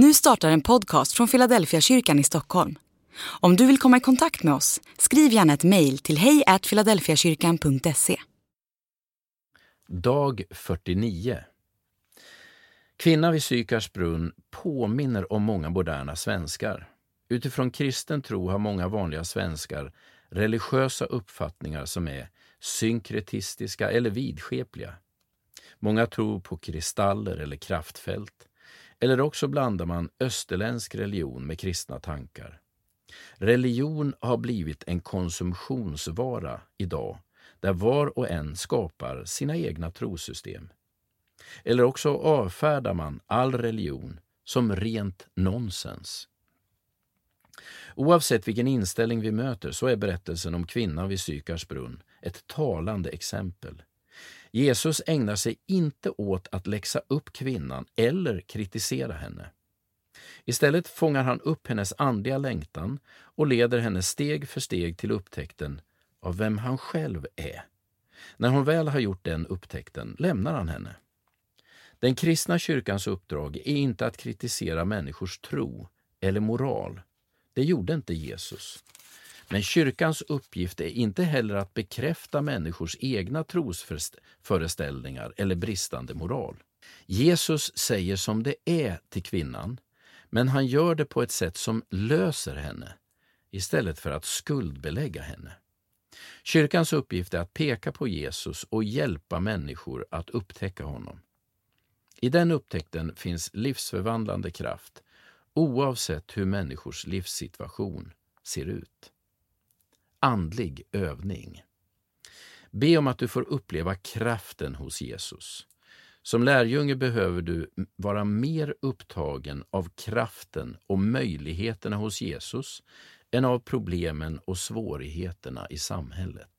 Nu startar en podcast från Philadelphia kyrkan i Stockholm. Om du vill komma i kontakt med oss, skriv gärna ett mejl till hejfiladelfiakyrkan.se. Dag 49 Kvinna vid Sykars brunn påminner om många moderna svenskar. Utifrån kristen tro har många vanliga svenskar religiösa uppfattningar som är synkretistiska eller vidskepliga. Många tror på kristaller eller kraftfält. Eller också blandar man österländsk religion med kristna tankar. Religion har blivit en konsumtionsvara idag där var och en skapar sina egna trosystem. Eller också avfärdar man all religion som rent nonsens. Oavsett vilken inställning vi möter så är berättelsen om kvinnan vid Sykars brunn ett talande exempel. Jesus ägnar sig inte åt att läxa upp kvinnan eller kritisera henne. Istället fångar han upp hennes andliga längtan och leder henne steg för steg till upptäckten av vem han själv är. När hon väl har gjort den upptäckten lämnar han henne. Den kristna kyrkans uppdrag är inte att kritisera människors tro eller moral. Det gjorde inte Jesus. Men kyrkans uppgift är inte heller att bekräfta människors egna trosföreställningar eller bristande moral. Jesus säger som det är till kvinnan, men han gör det på ett sätt som löser henne istället för att skuldbelägga henne. Kyrkans uppgift är att peka på Jesus och hjälpa människor att upptäcka honom. I den upptäckten finns livsförvandlande kraft oavsett hur människors livssituation ser ut andlig övning. Be om att du får uppleva kraften hos Jesus. Som lärjunge behöver du vara mer upptagen av kraften och möjligheterna hos Jesus än av problemen och svårigheterna i samhället.